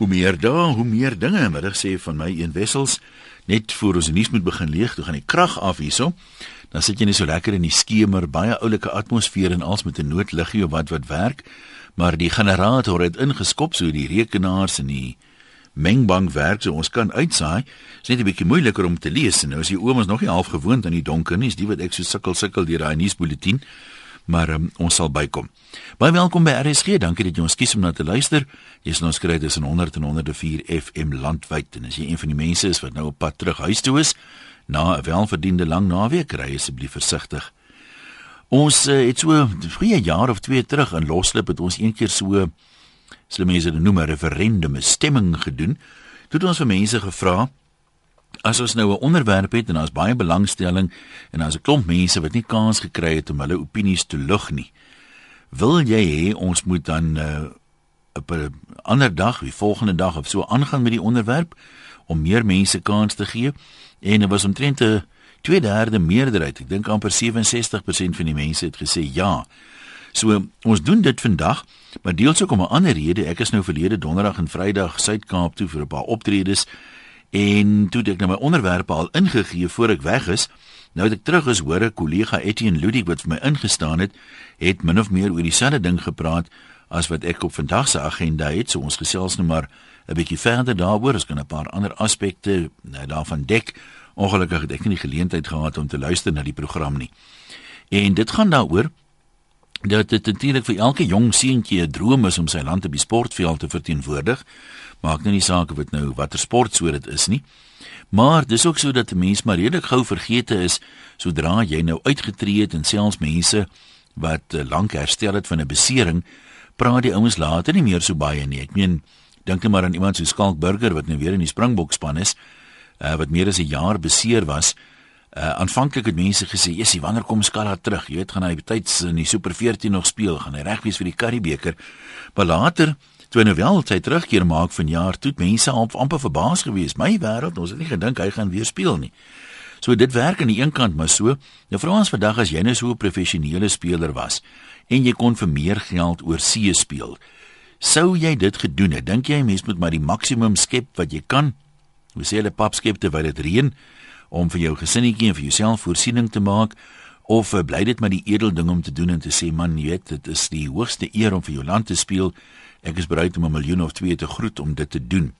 Hoe meer dae, hoe meer dinge. Middag sê van my een wessels net voor ons nuus moet begin leeg, toe gaan die krag af hierso. Dan sit jy net so lekker in die skemer, baie oulike atmosfeer en als met 'n noodliggie of wat wat werk, maar die generator het ingeskop so die rekenaars en die mengbank werk so ons kan uitsaai. Dit is net 'n bietjie moeiliker om te lees nou is die oom ons nog nie half gewoond aan die donker nie, is die wat ek so sukkel sukkel deur daai nuusbulletin maar um, ons sal bykom. Baie welkom by RSG. Dankie dat jy ons kies om na te luister. Jy is nou skryf dis in 100 en 104 FM landwyd en as jy een van die mense is wat nou op pad terug huis toe is na 'n welverdiende lang naweek, ry asseblief versigtig. Ons uh, het so vrye jaar of twee terug in Loslip het ons een keer so slim mense dit noem 'n referendum, 'n stemming gedoen. Toe het ons vir mense gevra As ons nou 'n onderwerp het en daar's baie belangstelling en daar's 'n klomp mense wat nie kans gekry het om hulle opinies te lig nie. Wil jy hê ons moet dan uh, op 'n ander dag, die volgende dag of so aangaan met die onderwerp om meer mense kans te gee? En dit was omtrent 'n 2/3 meerderheid. Ek dink amper 67% van die mense het gesê ja. So ons doen dit vandag, maar deels ook om 'n ander rede. Ek is nou verlede donderdag en Vrydag Suid-Kaap toe vir 'n paar optredes En toe ek nou my onderwerpe al ingegee voor ek weg is, nou dat ek terug is, hoor 'n kollega Etienne Ludwig wat vir my ingestaan het, het min of meer oor dieselfde ding gepraat as wat ek op vandag se agenda het. So ons gesels nou maar 'n bietjie verder daaroor. Ons kan 'n paar ander aspekte nou daarvan dek. Ongelukkig het ek nie die geleentheid gehad om te luister na die program nie. En dit gaan daaroor dat dit natuurlik vir elke jong seentjie 'n droom is om sy land op die sportveld te verteenwoordig maak nou nie saak of dit nou watter sport so dit is nie. Maar dis ook so dat 'n mens maar redelik gou vergeete is sodra jy nou uitgetree het en selfs mense wat uh, lank herstel het van 'n besering, praat die ouens later nie meer so baie nie. Ek meen, dink net maar aan iemand so Skalk Burger wat nou weer in die Springbok span is, uh, wat meer as 'n jaar beseer was. Uh, aanvanklik het mense gesê, "Jessie, wanneer kom Skala terug? Jy weet, gaan hy betyds in die Super 14 nog speel, gaan hy reg wees vir die Currie-beker." Maar later toe nou wel sy terugkeer maak van jaar toe mense amper verbaas gewees. My wêreld ons het nie gedink hy gaan weer speel nie. So dit werk aan die een kant maar so. Nou vir ons vandag as jy nou so 'n professionele speler was en jy kon vir meer geld oor see speel sou jy dit gedoen het? Dink jy mense moet maar die maksimum skep wat jy kan? Hoe sê hulle pap skep terwyl dit reën om vir jou gesinnetjie en vir jouself voorsiening te maak? Of uh, bly dit maar die edel ding om te doen en te sê man jy weet dit is die hoogste eer om vir jou land te speel Ek is bereid om 'n miljoen of twee te groet om dit te doen.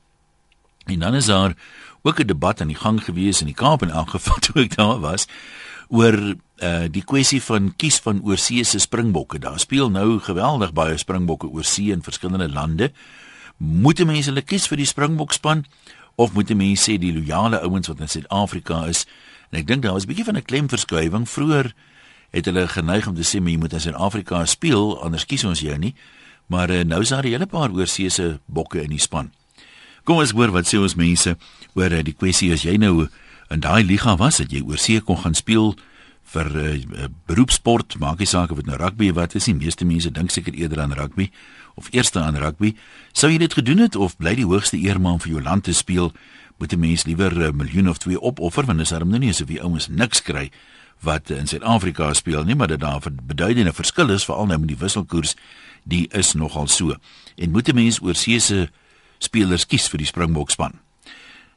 En dan is daar ook 'n debat aan die gang gewees in die Kaap in elk geval toe ek daar was oor uh die kwessie van kies van oorseese springbokke. Daar speel nou geweldig baie springbokke oorsee in verskillende lande. Moet mense hulle kies vir die springbokspan of moet mense sê die loyale ouens wat in Suid-Afrika is? En ek dink daar was 'n bietjie van 'n klemverskywing. Vroeger het hulle geneig om te sê jy moet in Suid-Afrika speel, anders kies ons jou nie. Maar uh, nou is daar 'n hele paar oorseese bokke in die span. Kom ons hoor wat sê ons mense oor uh, die kwessie as jy nou in daai liga was, dat jy oorsee kon gaan speel vir 'n uh, eh, beroepsport, maak nie saak of dit nou rugby of wat is nie. Meeste mense dink seker eerder aan rugby of eerste aan rugby. Sou jy dit gedoen het of bly die hoogste eer maar om vir jou land te speel? Moet 'n mens liewer 'n miljoen of twee opoffer want dis darm nou nie asof jy ouens niks kry wat in Suid-Afrika speel nie, maar dit daar 'n beduidende verskil is veral nou met die wisselkoers die is nogal so. En moet 'n mens oorseese spelers kies vir die Springbokspan?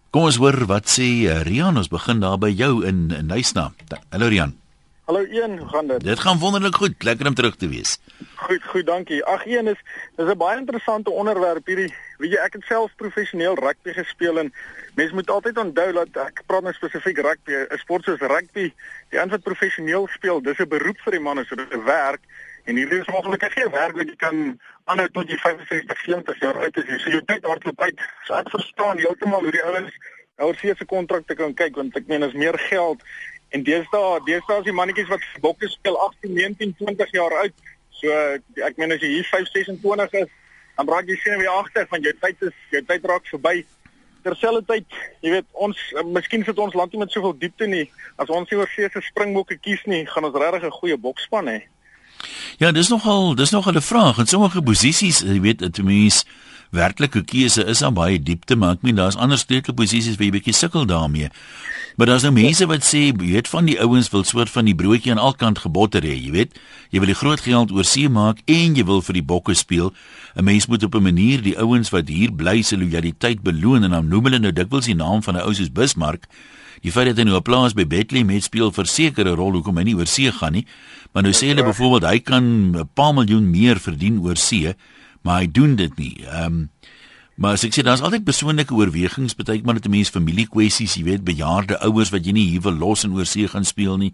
Kom ons hoor wat sê uh, Rian, ons begin daar by jou in in Nysna. Hallo Rian. Hallo een, hoe gaan dit? Dit gaan wonderlik goed, lekker om terug te wees. Goed, goed, dankie. Ag een is dis 'n baie interessante onderwerp hierdie. Weet jy, ek het self professioneel rugby gespeel en mense moet altyd onthou dat ek praat nou spesifiek rugby, 'n sport soos rugby, die een wat professioneel speel, dis 'n beroep vir die manne, so dit is 'n werk. En hierdie is moontlik geen werk wat jy kan aanhou tot jy 65, 70 jaar oud is. Jy tyd hardloop uit. So ek verstaan heeltemal hoe die ouens ouer se kontrakte kan kyk want ek meen is meer geld en deesdae deesdae is die mannetjies wat bokke speel 18, 19, 20 jaar oud. So ek meen as jy hier 5, 26 is, dan raak jy sien weer agter van jou tyd is jou tyd raak verby. Terselfdertyd, jy weet ons miskien sit ons land nie met soveel diepte nie. As ons nie oor see se springbokke kies nie, gaan ons regtig 'n goeie bokspan hê. Ja, dis nogal dis nogal 'n vraag. In sommige posisies, jy weet, dit mens werklike keuse is aan baie diepte, maar ek meen daar's ander sleutelposisies waar jy bietjie sukkel daarmee. Maar daar's nou mense wat sê, jy weet van die ouens wil soort van die broodjie aan alkant gebotter hê, jy weet. Jy wil die groot geld oor see maak en jy wil vir die bokke speel. 'n Mens moet op 'n manier die ouens wat hier bly se lojaliteit beloon en dan noem hulle nou dikwels die naam van 'n ou soos Bismarck. Die feit dat hy nou 'n plaas by Bethlehem het speel verseker 'n rol hoekom hy nie oor see gaan nie. Maar nou sê hulle byvoorbeeld hy kan 'n paar miljoen meer verdien oor see, maar hy doen dit nie. Ehm um, maar ek sê daar's altyd persoonlike oorwegings, baie maar dit 'n mens familiekwessies, jy weet, bejaarde ouers wat jy nie hier wil los en oor see gaan speel nie.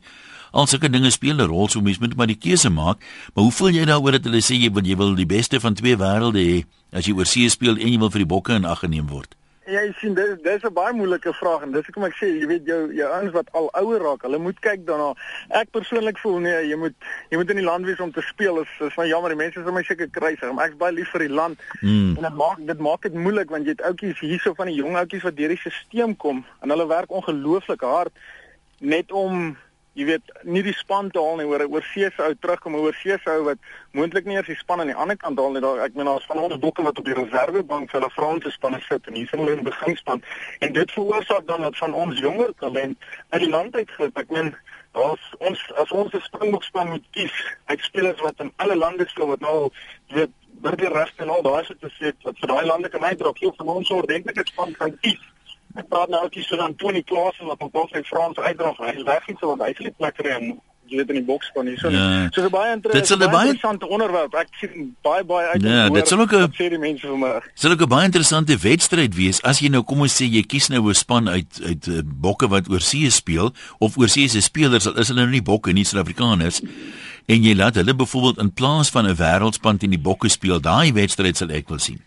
Al sulke dinge speel 'n rol, so mens moet maar die keuse maak. Maar hoe voel jy daaroor dat hulle sê jy wil jy wil die beste van twee wêrelde hê as jy oor see speel en jy wil vir die bokke in ag geneem word? Ja, jy sien dis dis 'n baie moeilike vraag en dis hoekom ek sê jy weet jou jou ouens wat al ouer raak, hulle moet kyk daarna. Ek persoonlik voel nee, jy moet jy moet in die land wees om te speel. Is is van jammer, die mense sal my seker kruisig, maar ek's baie lief vir die land. Mm. En dit maak dit maak dit moeilik want jy het ouetjies hierso van die jong ouetjies wat deur die stelsel kom en hulle werk ongelooflik hard net om jy weet nie die span te haal nie. Oor oor see se ou terugkom oor see se ou wat moontlik nie eers die span aan die ander kant haal nie. Daar ek meen daar's van ons bokke wat op die reservebank vir hulle Franse spanne sit en hier sien hulle in die beginspan. En dit veroorsaak dan dat van ons jonger talent uit die land uitgeloop ek meen daar's ons as ons 'n springbokspan moet kies uit spelers wat in alle lande speel wat nou weet burger reg en al daai soort se wat vir daai lande kan uitdra of van ons ordentlike span kan kies Ek praat nou ook hier so dan Tony Klaasen wat op ons Frans uitdra. Hy is weg iets wat hy se plek kry en jy weet in die boks van hier so. Ja. So 'n baie interessante onderwerp. Ek sien baie baie uit. Ja, dit sal ook 'n sê die mense vir my. Sal ook 'n baie interessante wedstryd wees as jy nou kom ons sê jy kies nou 'n span uit uit uh, bokke wat oor see speel of oor see se spelers is hulle nou nie bokke nie Suid-Afrikaners en jy laat hulle byvoorbeeld in plaas van 'n wêreldspan teen die bokke speel. Daai wedstryd sal ek wil sien.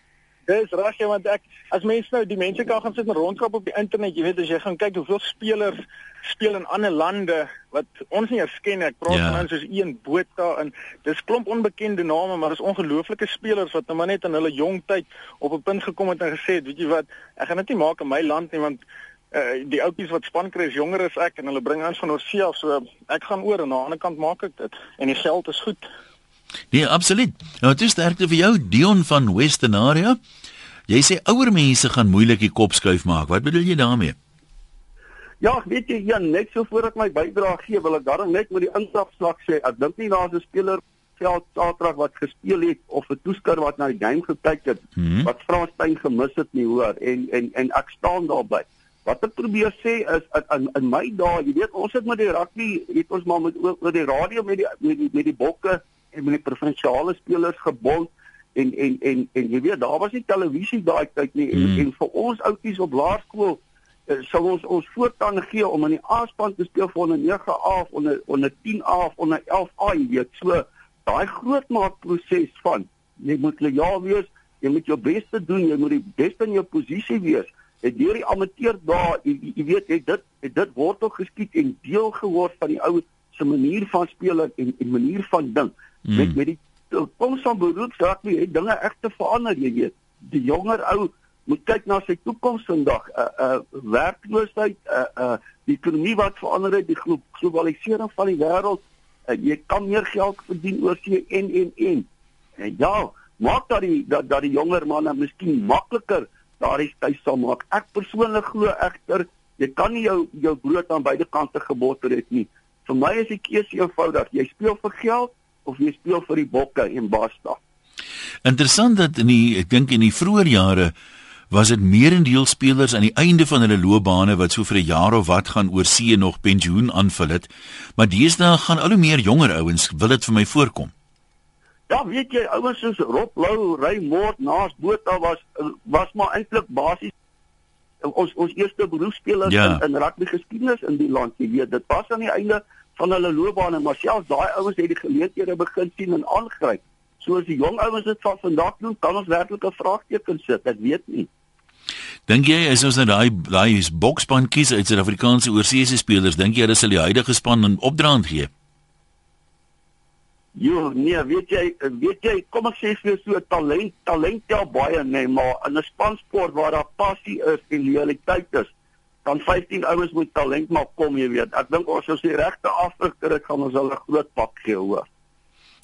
Dis reg, ja, want ek as mense nou die mense kan gaan sit en rondkap op die internet, jy weet as jy gaan kyk hoeveel spelers speel in ander lande wat ons nie eens ken nie. Ek praat ja. van ons soos een Botha en dis klomp onbekende name, maar dis ongelooflike spelers wat nou maar net in hulle jong tyd op 'n punt gekom het en gesê het, weet jy wat, ek gaan dit nie maak in my land nie want uh, die ouppies wat span kry is jonger as ek en hulle bring aan van Oorsee af, so ek gaan oor en aan die ander kant maak ek dit en die geld is goed. Nee, absoluut. Nou, is sterkte vir jou Dion van Western Area. Jy sê ouer mense gaan moeilik die kop skuif maak. Wat bedoel jy daarmee? Ja, weet jy, ja, net so voor ek my bydrae gee, wil ek daarom net met die instapslag sê, ek dink nie daar's 'n speler veld Saterdag wat gespeel het of 'n toeskouer wat na die game gekyk het hmm. wat Frans Steyn gemis het nie, hoor. En en en ek staan daarby. Wat ek probeer sê is in in my dae, jy weet, ons het met die rugby, het ons maar met oor die radio met die met die met die bokke met die provinsiale spelers gebond en en en en jy weet daar was nie televisie daai tyd nie. En, mm. en vir ons oudjies op laerskool uh, sou ons ons voortaan gee om in die A-span te speel vir onder 9A of onder onder 10A of onder 11A jy weet. So daai grootmaakproses van jy moet lojaal wees jy moet jou bes te doen jy moet die beste in jou posisie wees. Het deur die amateur daar jy, jy weet het dit het dit wortel geskiet en deel geword van die ou se manier van speel en en manier van dink mm. met met die koms van beroepsrugby het dinge regte verander jy weet. Die jonger ou moet kyk na sy toekoms vandag. 'n uh, uh, werkloosheid 'n uh, uh, die ekonomie wat verander het die glo globalisering van die wêreld uh, jy kan meer geld verdien oor see en en en en ja maak dat die dat dat die jonger manne miskien makliker daardie tyd sal maak. Ek persoonlik glo egter jy kan nie jou jou brood aan beide kante geboter het nie. Vir my is die keuse eenvoudig. Jy speel vir geld of jy speel vir die bokke en basta. Interessant dat in die ek dink in die vroeë jare was dit meerendeel spelers aan die einde van hulle loopbane wat so vir 'n jaar of wat gaan oor see nog pensioen aanvul het, maar deesdae gaan al hoe meer jonger ouens wil dit vir my voorkom. Ja, weet jy, ouens soos Rob Lou, Raymond, Naas Botha was was maar eintlik basies ons ons eerste beroepspelers ja. in, in rugby geskiedenis in die land, jy weet, dit was aan die einde van hulle loopbane, maar selfs daai ouens het die geleenthede begin sien en aangryp. Soos die jong ouens dit van vandag doen, kan ons werklik 'n vraagteken sit. Ek weet nie. Dink jy is ons nou daai daai is bokspan kies uit Suid-Afrikaanse oorseese spelers, dink jy hulle sal die huidige span in opdraand gee? Jo, nee, weet jy, weet jy, kom ek sê vir so talent, talent tel baie, nee, maar in 'n spansport waar daar passie is en loyaliteit is, dan 15 ouens moet talent maar kom jy weet. Ek dink ons as die regte afrigter dit gaan ons hulle groot pak gee hoor.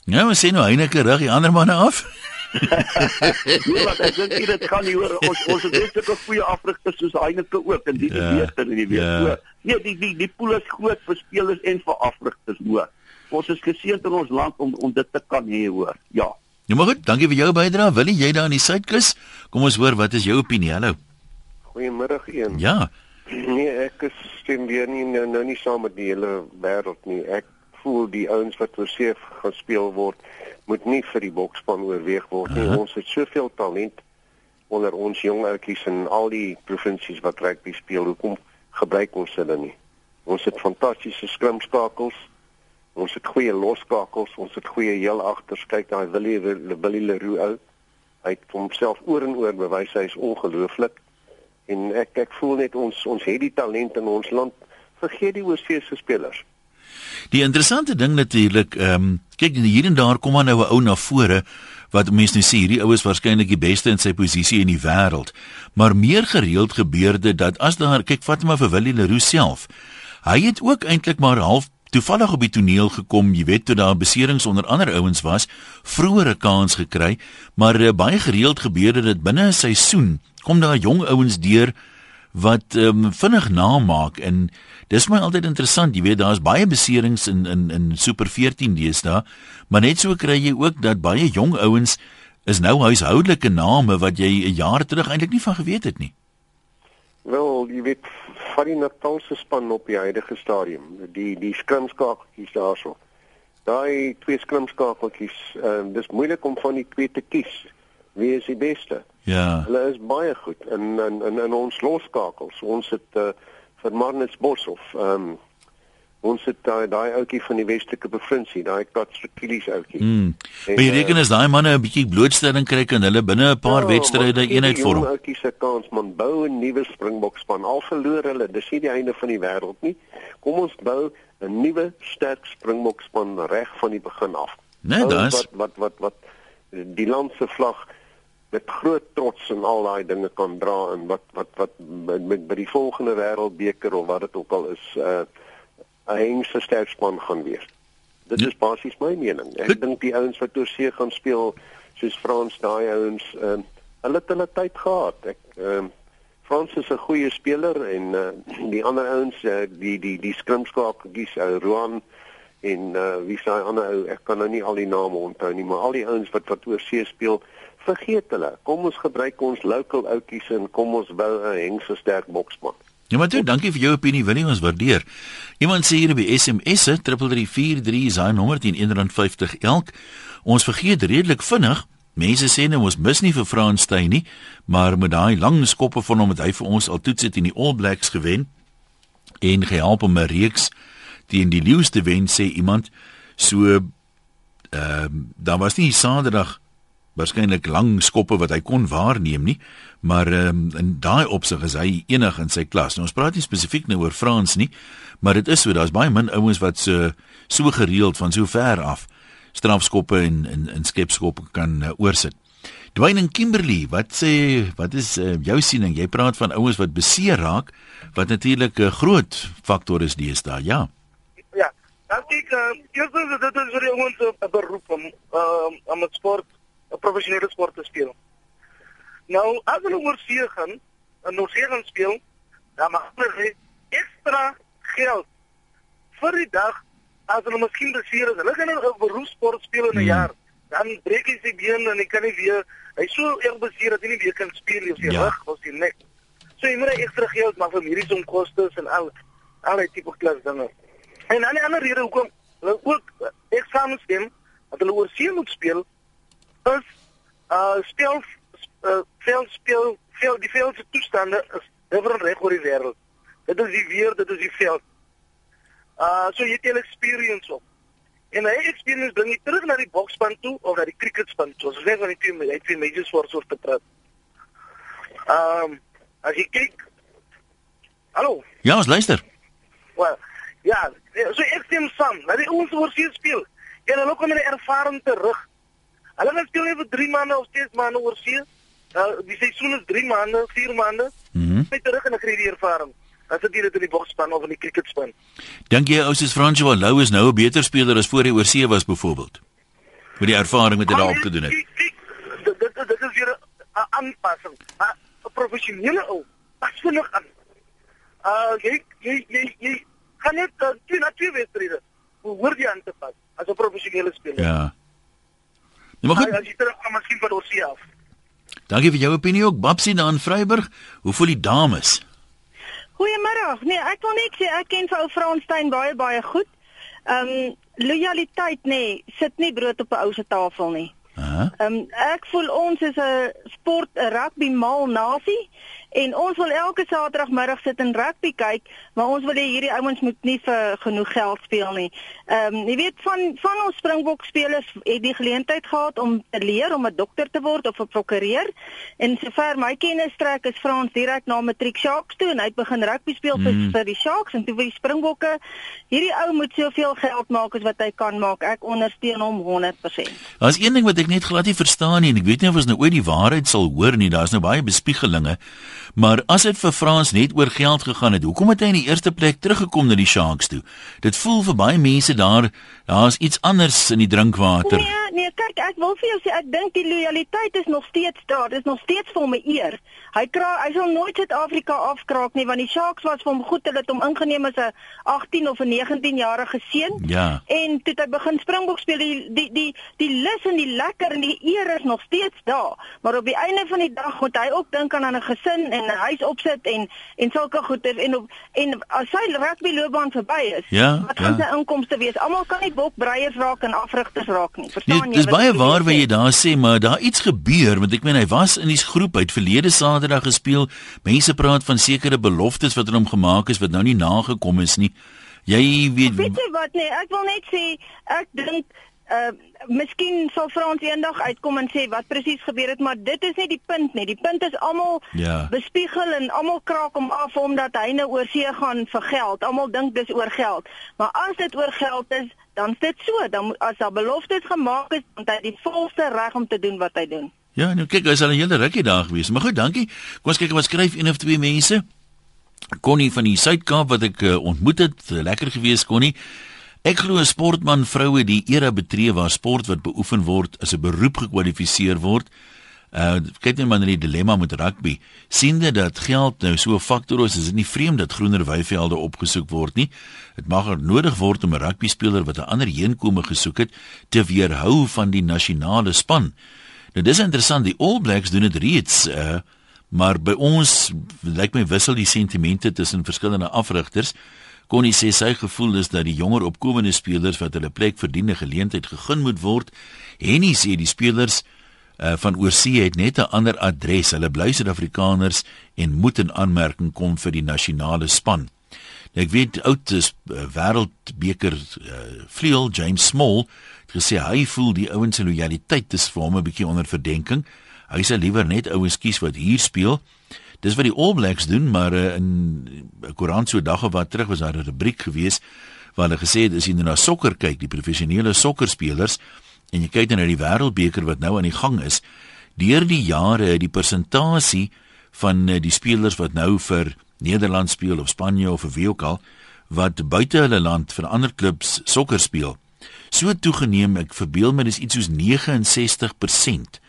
Ja, ons sien nou Heineke rig die ander manne af. nee, wat ek dink dit kan nie hoor ons ons het net sulke goeie afrigters soos Heineke ook en die ja, beter in die week. Ja. Nee, die die die pool is groot vir spelers en vir afrigters hoor. Ons is geseënd in ons land om om dit te kan hê hoor. Ja. Ja maar goed, dankie vir jou bydrae. Wil jy daar in die Suidkus? Kom ons hoor wat is jou opinie? Hallo. Goeiemôre een. Ja. Nee, ek stem weer nie nou, nou nie saam met die hele wêreld nie. Ek voel die ouens wat vir seef gespeel word moet nie vir die boksspan oorweeg word nie. Uh -huh. Ons het soveel talent onder ons jong ouetjies in al die provinsies wat rugby speel. Hoekom gebruik ons hulle nie? Ons het fantastiese skrimskakels. Ons het goeie loskakels, ons het goeie heel agters. Kyk daai Willie Willie Leroux ou. Hy het homself oor en oor bewys hy is ongelooflik. En ek ek voel net ons ons het die talent in ons land. Vergeet die oorseese spelers. Die interessante ding natuurlik, ehm um, kyk hier en daar kom maar nou 'n ou na vore wat mense nou sê hierdie ou is waarskynlik die beste in sy posisie in die wêreld. Maar meer gereeld gebeur dit dat as daar kyk vat maar vir Willie Leroux self. Hy het ook eintlik maar half toevallig op die toneel gekom, jy weet toe daar beserings onder ander ouens was, vroeëre kans gekry, maar uh, baie gereeld gebeur dit binne 'n seisoen kom daar jong ouens deur wat um, vinnig namaak en dis my altyd interessant jy weet daar's baie beserings in in in super 14 deesdae maar net so kry jy ook dat baie jong ouens is nou huishoudelike name wat jy 'n jaar terug eintlik nie van geweet het nie. Wel jy weet van die Natalse span op die huidige stadium die die skrimskakeltjies daarso daai twee skrimskakeltjies um, dis moeilik om van die twee te kies wie is die beste Ja. Hulle is baie goed in in in, in ons loskakels. Ons het uh, vir Marnus Boshoff, ehm um, ons het daai daai ouetjie van die Westelike provinsie, daai Katskilies ouetjie. Mm. Maar jy reken as daai manne 'n bietjie blootstelling kry kan hulle binne 'n paar ja, wedstryde eenheid vorm. Die ouetjie se kans man bou 'n nuwe Springbokspan. Al verloor hulle, dis nie die einde van die wêreld nie. Kom ons bou 'n nuwe sterk Springbokspan reg van die begin af. Nee, dis wat wat wat wat die land se vlag met groot trots en al daai dinge kan dra en wat wat wat met, met by die volgende wêreldbeker of wat dit ook al is uh 'n hengse sterkspan gaan wees. Dit ja. is basies my mening. Ek dink die ouens wat oorsee gaan speel soos Frans daai ouens uh hulle het hulle tyd gehad. Ek ehm uh, Frans is 'n goeie speler en uh die ander ouens uh, die die die skrimskakies ou uh, Roan en uh wie sê ander ou ek kan nou nie al die name onthou nie maar al die ouens wat wat oorsee speel vergeet hulle. Kom ons gebruik ons local outjies en kom ons bou 'n hengse sterk boksman. Ja maar toe, dankie vir jou opinie, wil ons waardeer. Iemand sê hier by SMS se 3343 is hy nommer 10 elk. Ons vergeet redelik vinnig. Mense sê nou ons mis nie vir Franssteyn nie, maar met daai lang skoppe van hom het hy vir ons al toets het in die All Blacks gewen en gehelp om 'n reeks teen die Lions te wen sê iemand. So ehm uh, daar was nie Saterdag waarskynlik lang skoppe wat hy kon waarneem nie, maar um, in daai opsig is hy enig in sy klas. Nou ons praat nie spesifiek nou oor Frans nie, maar dit is so, daar's baie min ouens wat so so gereeld van so ver af strafskoppe en en, en skepskoppe kan uh, oorsit. Dwayne Kimberley, wat sê wat is uh, jou siening? Jy praat van ouens wat beseer raak, wat natuurlik 'n groot faktor is deesdae, ja. Ja, ek dink uh, eers dit is vir die ouens 'n beroep om uh, om 'n sport 'n professionele sport te speel. Nou, as hulle oor see gaan, en see gaan speel, dan mag hulle ekstra geld vir die dag as hulle miskien beseer is. Hulle gaan 'n beroepsport speel in 'n hmm. jaar, dan breek hy sy been en hy kan nie weer hy so erg beseer dat hy nie weer kan speel nie of sy ja. rug of sy nek. So jy moet ekstra geld maar vir mediese onkoste en al al die tipe klas dinge. En dan 'n ander rede hoekom hulle ook eksamen stem dat hulle oor see moet speel is uh speel uh veel speel veel die veelse toestande is different reg oor die wêreld. Dit is die weer, dit is die veld. Uh so jy het 'n experience op. En hy experience bring jy terug na die boksspan toe of na die cricketspan toe. Ons sê van die team, hy het twee majors voor soort te praat. Um as jy kyk Hallo. Ja, ons luister. Wel, ja, so ek stem saam. Laat die ons oor sien speel. En hulle kom met 'n ervaring terug. Hulle gaan speel vir 3 maande of 6 maande oor see. Uh, die seisoen is 3 maande, 4 maande. Mm net terug en ek kry die ervaring. As dit hier in die boksspan of in die cricketspan. Dink jy ou se François Lou is nou 'n beter speler as voor hy oor see was byvoorbeeld? met die ervaring wat jy daarop gedoen het. Dit dit dit is weer 'n aanpassing. 'n Professionele ou pas vinnig aan. Uh jy jy jy jy kan net uh, twee na twee wedstryde hoor jy aan te pas as 'n professionele speler. Ja. Nee, maar goed. As jy terug kom miskien van ons af. Dankie vir jou opinie ook. Babsie daar in Vryburg. Hoe voel die dames? Goeiemôre. Nee, ek wil net sê ek ken vir ou Fransstein baie baie goed. Ehm um, lojaliteit nê, nee, sit nie brood op 'n ou se tafel nie. Ehm um, ek voel ons is 'n sport 'n rugby mal nasie En ons wil elke Saterdagmiddag sit en rugby kyk, maar ons wil hê hierdie ouens moet nie vir genoeg geld speel nie. Ehm um, jy weet van van ons Springbok spelers het die geleentheid gehad om te leer om 'n dokter te word of 'n prokureur. En sover my kennis strek is Frans direk na matriek Sharks toe en hy het begin rugby speel vir mm. vir die Sharks en toe vir die Springbokke. Hierdie ou moet soveel geld maak as wat hy kan maak. Ek ondersteun hom 100%. Daar's een ding wat ek net glad nie verstaan nie en ek weet nie of ons nou ooit die waarheid sal hoor nie. Daar's nou baie bespiegelinge. Maar as dit vir Frans net oor geld gegaan het, hoekom het hy in die eerste plek teruggekom na die Sharks toe? Dit voel vir baie mense daar, daar's iets anders in die drinkwater. Nee, nee, kyk, ek wil vir jou sê ek dink die lojaliteit is nog steeds daar. Dit is nog steeds vir hom 'n eer. Hy kra hy sal nooit Suid-Afrika afkraak nie want die Sharks was vir hom goed hulle het hom ingeneem as 'n 18 of 'n 19 jarige seun. Ja. En toe hy begin Springbok speel, die die die die lus en die lekker en die eer is nog steeds daar. Maar op die einde van die dag moet hy ook dink aan 'n gesin en 'n huis opsit en en sulke goeder en op, en as sy rugby loopbaan verby is, ja, wat gaan ja. sy inkomste wees? Almal kan nie bokbreiers raak en afrigters raak nie. Verstaan nee, jy? Dis baie waar wat jy daar sê, maar daar iets gebeur want ek meen hy was in die groep uit verlede Saterdag gespeel. Mense praat van sekere beloftes wat aan hom gemaak is wat nou nie nagekom is nie. Jy weet Weet jy wat nee, ek wil net sê ek dink uh miskien sal Frans eendag uitkom en sê wat presies gebeur het, maar dit is nie die punt nie. Die punt is almal ja. bespiegel en almal kraak hom af omdat hy nou oor see gaan vir geld. Almal dink dis oor geld. Maar as dit oor geld is, dan is dit so. Dan as daar beloftes gemaak is, dan het hy die volste reg om te doen wat hy doen. Ja, nou kyk, hy's al 'n hele rukkie daar gewees. Maar goed, dankie. Kom ons kyk wat skryf een of twee mense. Connie van die Suid-Kaap wat ek uh, ontmoet het, lekker gewees Connie. Ek glo 'n sportman vroue die era betree waar sport wat beoefen word as 'n beroep gekwalifiseer word. Uh kyk net maar na die dilemma met rugby. Siende dat geld nou so 'n faktor is, is dit nie vreemd dat groener weivelde opgesoek word nie. Dit mag er nodig word om 'n rugby speler wat 'n ander heenkome gesoek het te weerhou van die nasionale span. Nou dis interessant, die All Blacks doen dit reeds uh maar by ons lyk my wissel die sentimente tussen verskillende afrigters. Connie sê sy gevoel is dat die jonger opkomende spelers wat hulle plek verdiene geleentheid gegee moet word. Henny sê die spelers uh, van oorsee het net 'n ander adres. Hulle bly Suid-Afrikaners en moet in aanmerking kom vir die nasionale span. Nou, ek weet oud is uh, wêreldbeker uh, vleuel James Small het gesê hy voel die ouens se lojaliteit is vir hom 'n bietjie onder verdenking. Hy sê liewer net ouens kies wat hier speel. Dis wat die All Blacks doen, maar uh, in 'n koerant so dag of wat terug was daar 'n rubriek gewees waar hulle gesê het as jy na sokker kyk, die professionele sokkerspelers en jy kyk na die wêreldbeker wat nou aan die gang is, deur die jare het die persentasie van uh, die spelers wat nou vir Nederland speel of Spanje of wie ook al wat buite hulle land vir ander klubs sokker speel, so toegeneem, ek verbeel my dis iets soos 69%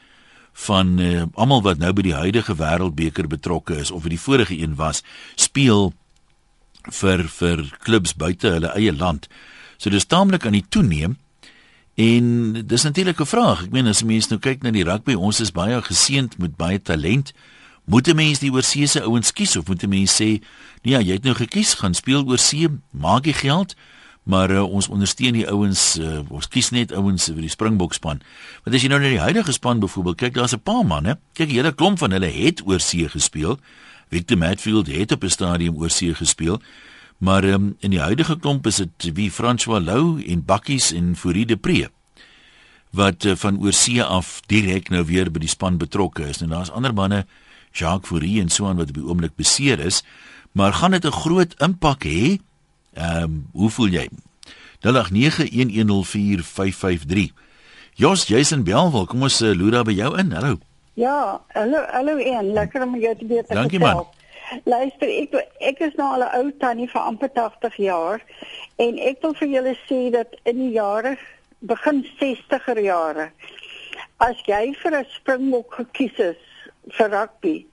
van uh, almal wat nou by die huidige wêreldbeker betrokke is of vir die vorige een was, speel vir vir klubs buite hulle eie land. So dis taamlik aan die toeneem. En dis natuurlik 'n vraag. Ek meen as mense nou kyk na die rugby, ons is baie geseënd met baie talent. Moet 'n mens die oorseese ouens kies of moet 'n mens sê, nee, jy het nou gekies, gaan speel oorsee, maak jy geld? Maar uh, ons ondersteun die ouens uh, ons kies net ouens vir die Springbok span. Want as jy nou na die huidige span byvoorbeeld kyk, daar's 'n paar manne. Kyk, hele klomp van hulle het oor see gespeel. Victor Matfield het op 'n stadium oor see gespeel. Maar um, in die huidige klomp is dit wie François Lou en Bakkies en Fourie de Pre wat uh, van oor see af direk nou weer by die span betrokke is. En daar's ander manne, Jacques Fourie en so aan wat op die oomblik beseer is, maar gaan dit 'n groot impak hê? Ehm, um, hoe voel jy? 0891104553. Jos Jason Belwel, kom ons uh, loer daar by jou in. Hallo. Ja, hallo, hallo en lekker om jou te weer te Dankie man. Luister, ek ek is nou al 'n ou tannie vir amper 80 jaar en ek wil vir julle sê dat in die jare begin 60er jare. As jy vir 'n Springbok gekies is vir rugby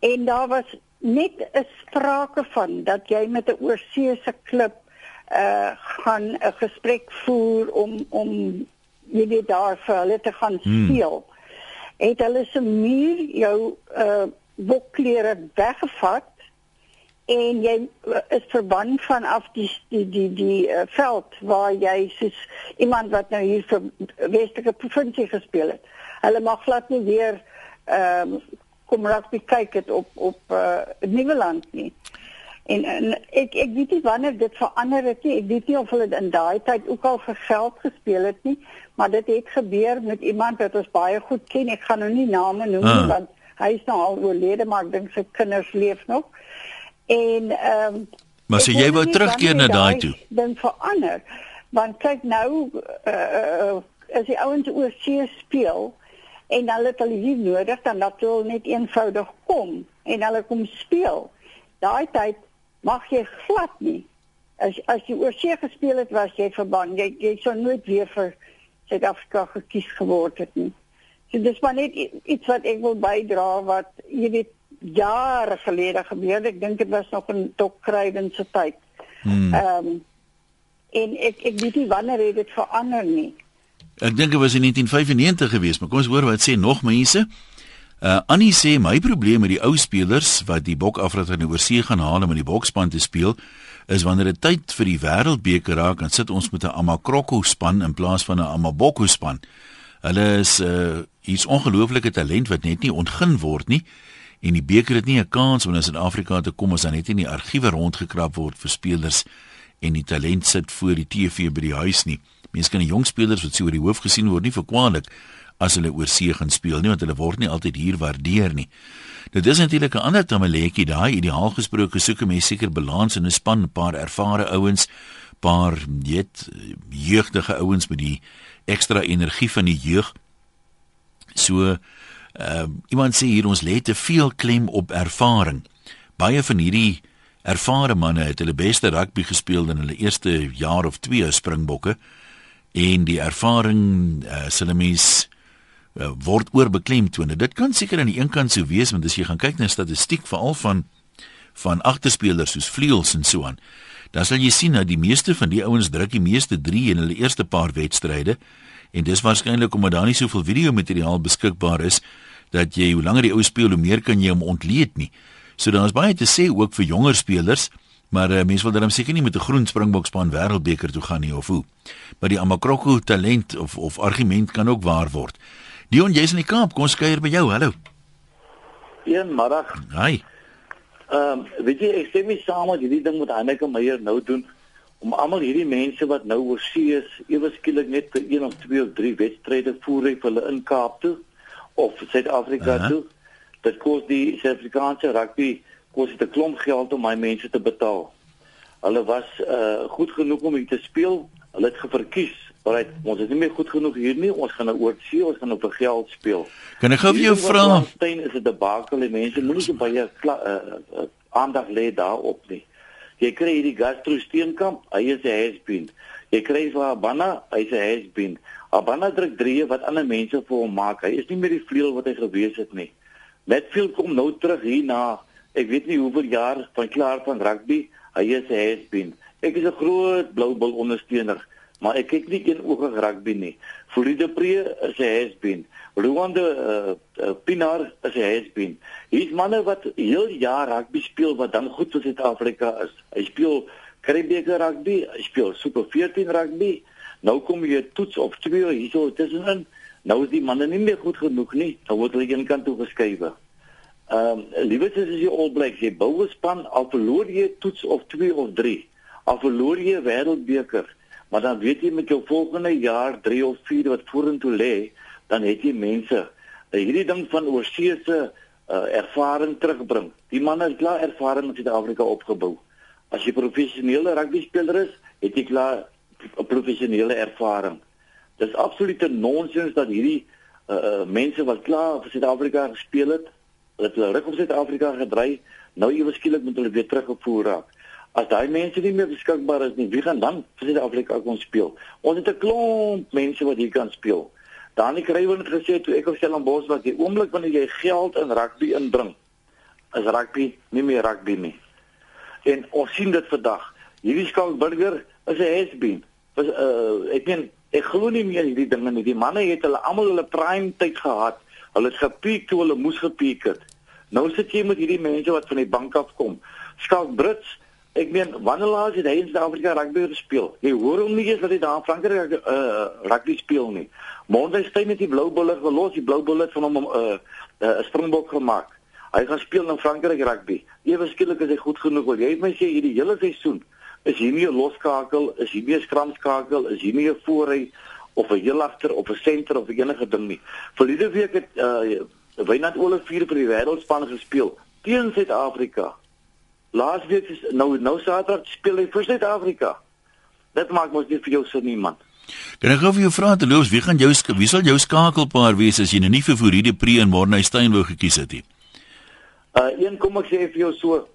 en daar was net 'n sprake van dat jy met 'n oorseese klub uh gaan 'n gesprek voer om om jy weet daar vir hulle te gaan hmm. speel. Hmm. Het hulle se muur jou uh bokklere weggevat en jy uh, is verban vanaf die die die die uh, veld waar jy soos iemand wat nou hier vir Westerse provinsie gespeel het. Hulle mag glad nie weer ehm uh, kom rugby kyk het op op uh Nieuweland nie. En, en ek ek weet nie wanneer dit verander het nie. Ek weet nie of hulle in daai tyd ook al vir geld gespeel het nie, maar dit het gebeur met iemand wat ons baie goed ken. Ek gaan nou nie name noem nie ah. want hy is nou al oorlede, maar ek dink sy kinders leef nog. En ehm um, Maar sê jy wou terugkeer na daai toe? Dan verander. Want kyk nou uh, uh, as die ouens oor see speel en hulle het hulle hier nodig dan dat hulle net eenvoudig kom en hulle kom speel. Daai tyd mag jy glad nie. As as jy oor see gespeel het, was jy verban. Jy jy sou nooit weer vir Suid-Afrika gekies geword het nie. So dis maar net iets wat ek wil bydra wat jy weet jare gelede gebeur het. Ek dink dit was nog in Dok Kruiden se tyd. Hmm. Ehm um, en ek ek weet nie wanneer het dit verander nie. Ek dink dit was in 1995 geweest, maar kom ons hoor wat sê nog mense. Uh Annie sê my probleem met die ou spelers wat die bok afrat in die oorsee gaan haal om in die bokspan te speel is wanneer dit tyd vir die wêreldbeker raak en sit ons met 'n Amakroko span in plaas van 'n Amaboko span. Hulle is uh iets ongelooflike talent wat net nie ontgin word nie en die beker het nie 'n kans om in Suid-Afrika te kom as dan net in die argiewe rondgekrap word vir spelers en die talent sit voor die TV by die huis nie. Mense kan die jong spelers wat so oor die hoof gesien word nie verkwalik as hulle oor see gaan speel nie want hulle word nie altyd hier waardeer nie. Dit is natuurlik 'n ander tamaletjie daai ideaal gesproke soek 'n mens seker balans in 'n span, 'n paar ervare ouens, paar net jeugdige ouens met die ekstra energie van die jeug. So ehm uh, iemand sê hier ons lê te veel klem op ervaring. Baie van hierdie ervare manne het hulle beste rugby gespeel in hulle eerste jaar of twee as springbokke en die ervaring uh, sal mens uh, word oorbeklemtoon. Dit kan seker aan die een kant sou wees want as jy gaan kyk na statistiek veral van van agterspelers soos vleuels en so aan, dan sal jy sien dat die meeste van die ouens druk die meeste 3 in hulle eerste paar wedstryde en dis waarskynlik omdat daar nie soveel video materiaal beskikbaar is dat jy hoe langer die ou speel hoe meer kan jy hom ontleed nie. So dan is baie te sê ook vir jonger spelers Maar uh, mense wil dan seker nie met 'n groen springbokspan wêreldbeker toe gaan nie of hoe. Maar die Amakroko talent of of argument kan ook waar word. Dion, jy's in die Kaap. Kom kuier by jou. Hallo. Goeiemiddag. Hi. Ehm, um, weet jy, ek sê my saam met hierdie ding wat Hanneke Meyer nou doen om almal hierdie mense wat nou oor see is, ewe skielik net vir een of twee of drie wedstryde voer hy hulle in Kaap toe of Suid-Afrika uh -huh. toe. Dit kos die Suid-Afrikaanse rugby kos dit 'n klomp geld om my mense te betaal. Hulle was uh goed genoeg om hier te speel. Hulle het geverkies Alright, ons is nie meer goed genoeg hier nie. Ons gaan nou oor see, ons gaan nou vir geld speel. Kan ek gou vir jou vra? Stein is 'n debakel. Die mense moenie so baie uh, uh, aandag lê daarop nie. Jy kry hierdie gastro steenkamp, hy is 'n hasbeen. Jy kry vir Abana, hy is 'n hasbeen. Abana druk drie wat ander mense vir hom maak. Hy is nie meer die vleuel wat hy gewees het nie. Netfield kom nou terug hier na ek weet nie hoeveel jaar van klaar van rugby. Hy is 'n hasbeen. Ek is 'n groot blou bil ondersteuner maar ek kyk nie een oogig rugby nie. Florida Pre is 'n has-been. Rwanda uh, uh, Pinar is 'n has-been. Hier's manne wat heel jaar rugby speel wat dan goed vir Suid-Afrika is. Hy speel Karibeker rugby, hy speel Super 14 rugby. Nou kom jy toets op twee hierso tussenin. Nou is die manne nie meer goed genoeg nie. Dan word hulle een kant toe geskuif. Ehm um, liewer as jy All Blacks, jy bou 'n span al verloor jy toets of 2 of 3. Al verloor jy wêreldbeker maar dan weet jy met jou volgende jaar 3 of 4 wat vorentoe lê, dan het jy mense uh, hierdie ding van oorseese uh, ervaring terugbring. Die manne het klaar ervaring in Suid-Afrika opgebou. As jy professionele rugby speler is, het jy klaar 'n professionele ervaring. Dis absolute nonsens dat hierdie uh, mense wat klaar vir Suid-Afrika gespeel het, dat hulle reg op Suid-Afrika gedry, nou ewe skielik moet hulle weer teruggevoer raak. As daai mense nie meer beskikbaar is nie, wie gaan dan vir Suid-Afrika kom speel? Ons het 'n klomp mense wat hier kan speel. Dani Kruiven het gesê toe ek op Stellenbosch was, die oomblik wanneer jy geld in rugby inbring, is rugby nie meer rugby nie. En ons sien dit vandag. Hierdie Skalk Burger is 'n has-been. Was uh ek meen ek glo nie meer hierdie dinge nie. Die manne het hulle almal hulle prime tyd gehad. Hulle het gepiek toe hulle moes gepiek het. Nou sit jy met hierdie mense wat van die bank af kom. Skalk Brits Ek meen wanneer laas het hy in Suid-Afrika rugby gespeel? Jy hoor hom nie eens dat hy daar in Frankryk uh rugby speel nie. Monday Steyn het die blou bulle gelos, die blou bulle van hom 'n uh, 'n uh, springbok gemaak. Hy gaan speel in Frankryk rugby. Ewe skielik is hy goed genoeg. Wil jy my sê hierdie hele seisoen is hier nie 'n loskakel, is hier nie 'n skramskakel, is hier nie 'n voorry of 'n heel agter of 'n senter of enige ding nie. Verlede week het uh Wynand Olivier vir die wêreldspan gespeel teen Suid-Afrika. Laasweek is nou nou Saterdag speel hy vir Suid-Afrika. Dit maak mos nie vir jou sin nie man. Kan ek gou vir jou vra te loos, wie gaan jou wie sal jou skakelpaar wees as jy nou nie vir Fourie de Pre en Morne Steyn wou gekies het nie? Uh een kom ek sê vir jou so,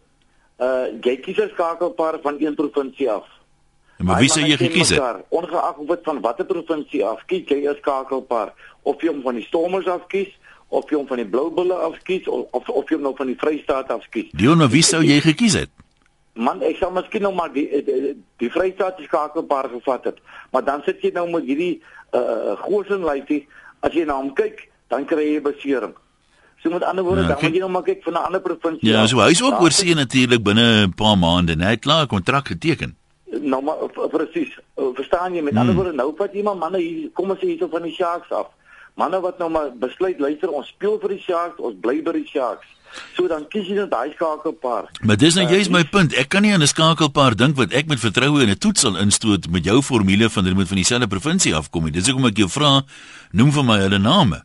uh jy kies 'n skakelpaar van een provinsie af. En maar wie sou jy gekies het? Ongeag of dit van watter provinsie af, kies jy 'n skakelpaar of jy hom van die Stormers af kies of jy hom van die Blou Bulle af kies of of, of jy hom nou van die Vrystaat af kies. Dion, wie sou jy gekies het? Man, ek sal miskien nog maar die die, die, die Vrystaat skakelpaar gevat het. Maar dan sit jy nou met hierdie uh Gosen lyfie, as jy na hom kyk, dan kry jy besering. So met ander woorde, ja, dan moet jy nou maar kyk van 'n ander provinsie. Ja, so hy is ook oor see natuurlik binne 'n paar maande, net hy het klaar 'n kontrak geteken. Nou maar presies. Verstaan jy? Met hmm. ander woorde, nou vat iemand manne hier, kom ons sê hierso van die Sharks af. Manne wat nou maar besluit luister ons speel vir die Sharks ons bly by die Sharks. So dan kies jy net daai skakelpaar. Maar dis nou uh, juist my punt. Ek kan nie aan 'n skakelpaar dink wat ek met vertroue in 'n toets sal instoot met jou formule van hulle moet van dieselfde provinsie afkom dis hoekom ek jou vra noem vir my hulle name.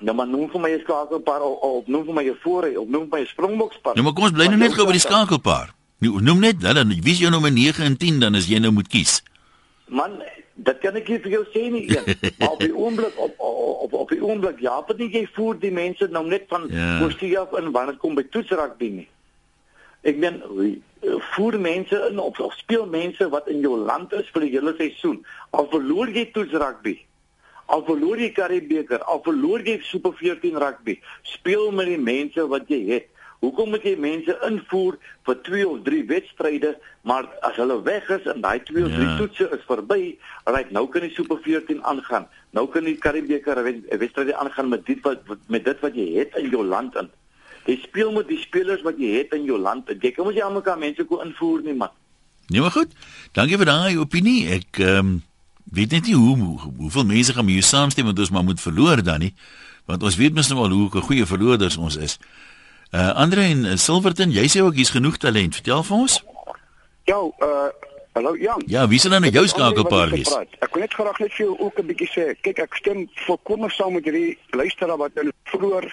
Nou maar noem vir my 'n skakelpaar of, of noem vir my 'n voorry of noem vir my 'n springbokspan nou maar kom ons bly nou net gou by die skakelpaar noem net hulle wie is jou nommer 9 en 10 dan as jy nou moet kies man Dit kan ek nie vir jou sê nie een. Maar op die oomblik op op op die oomblik ja, want jy voer die mense nou net van ja. af in wanneer dit kom by toetsrak ding nie. Ek meen voer mense in op of speel mense wat in jou land is vir die hele seisoen. Al verloor jy toetsrak by. Al verloor jy Karibeker, al verloor jy Super 14 rugby, speel met die mense wat jy het. Hoekom moet jy mense invoer vir 2 of 3 wedstryde, maar as hulle weg is en daai 2 of 3 ja. toetse is verby, right, nou kan die Super 14 aangaan. Nou kan die Karibeker wedstryde aangaan met dit wat met dit wat jy het in jou land in. Jy speel met die spelers wat jy het in jou land. Jy kan mos nie almekaar mense ko invoer nie, man. Nee, maar goed. Dankie vir daai opinie. Ek ehm um, weet net nie hoe, hoe hoeveel mense gaan mee saamstem want ons maar moet verloor dan nie. Want ons weet mos nou al hoe goeie verloorders ons is. Uh Andre en uh, Silverton, jy sê ook hier's genoeg talent. Vertel vir ons. Ja, uh hallo Jan. Ja, wie sal dan nou jou skakelpaar wees? Ek kon net graag net vir jou ook 'n bietjie sê. Kyk, ek stem volkomme saam met hierdie luisteraar wat in vroeër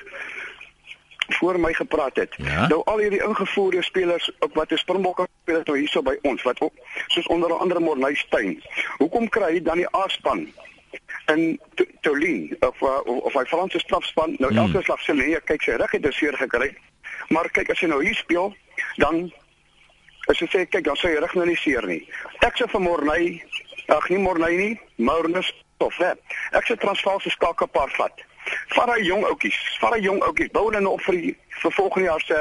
voor my gepraat het. Ja? Nou al hierdie ingevoerde spelers op wat 'n Springbokke spelers nou hierso by ons wat ook soos onder andere Morney Steyn. Hoekom kry hy dan die A-span? en Tolien of of hy Franse strafspan nou hmm. elke slag sê nee kyk sy rug het seer gekry maar kyk as hy nou hier speel dan as jy sê kyk dan sê hy rug nou nie seer nie. Ek sê vir Morney ag nie Morney nie Maurus of hè. Ek sê Transvaal se skakelpaar vat. Vat hy jong oudjies vat hy jong oudjies bou hulle nou op vir die vir volgende jaar se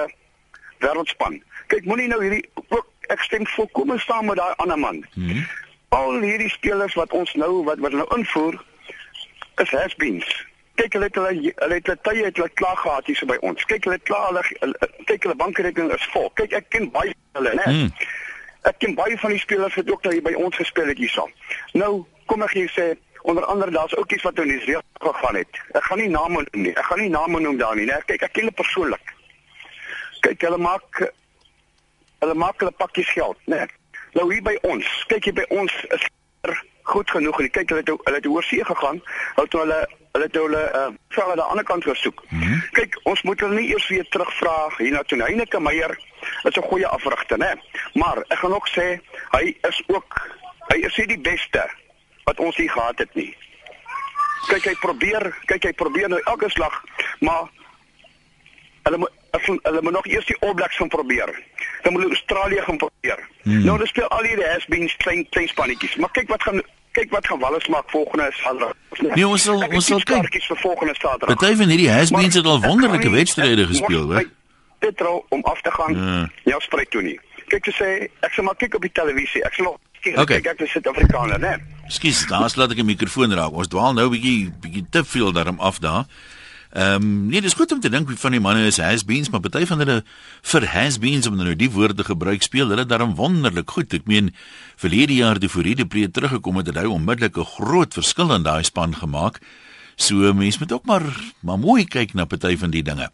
wêreldspan. Kyk moenie nou hierdie ook ek stem volkomme saam met daai ander man. Hmm. al hierdie spelers wat ons nou wat wat nou invoer is has-beens. Kyk hulle het hulle hulle het tye het hulle klaar gehad hier so by ons. Kyk hulle klaar hulle kyk hulle bankrekening is vol. Kyk ek ken baie hulle, né? Hmm. Ek ken baie van die spelers wat ook daar by ons gespeel het hierso. Nou kom ek hier sê onder andere daar's ook iets wat in die reël gegaan het. Ek gaan nie name noem nie. Ek gaan nie name noem daar nie, né? Kyk ek ken hulle persoonlik. Kyk hulle maak hulle maak hulle pakkies geld, né? Nou hier by ons, kyk jy by ons is goed genoeg en kyk hulle het hulle het oor see gegaan het hulle hulle het hulle uh, vra aan die ander kant gesoek mm -hmm. kyk ons moet hulle nie eers weer terugvra hier na Toneineke Meyer is 'n goeie afrigter nê maar ek gaan ook sê hy is ook hy is nie die beste wat ons hier gehad het nie kyk hy probeer kyk hy probeer nou elke slag maar hulle as hulle moet nog eers die All Blacks gaan probeer. Dan moet hulle Australië gaan probeer. Hmm. Nou, hulle speel al hierdie has-beens klein klein spannetjies. Maar kyk wat gaan kyk wat gaan Wallis maak volgende Saterdag. Nee, ons sal ons sal kyk vir volgende Saterdag. Party van hierdie has-beens het al wonderlike wedstryde gespeel, hè. Dit trou om af te gaan. Ja, ja spreek toe nie. Kyk te sê, ek sal maar kyk op die televisie. Ek sal kyk okay. kyk ek is Suid-Afrikaner, né? Skus, daar's laat ek 'n mikrofoon raak. Ons dwaal nou 'n bietjie bietjie te veel daarom af daar. Ehm um, nee, dis goed om te dink wie van die manne is has-beens, maar party van hulle vir has-beens om nou die woorde gebruik speel, hulle daarom wonderlik goed. Ek meen verlede jaar die Foride Pre teruggekom het, het hy onmiddellik 'n groot verskil in daai span gemaak. So mense moet ook maar maar mooi kyk na party van die dinge.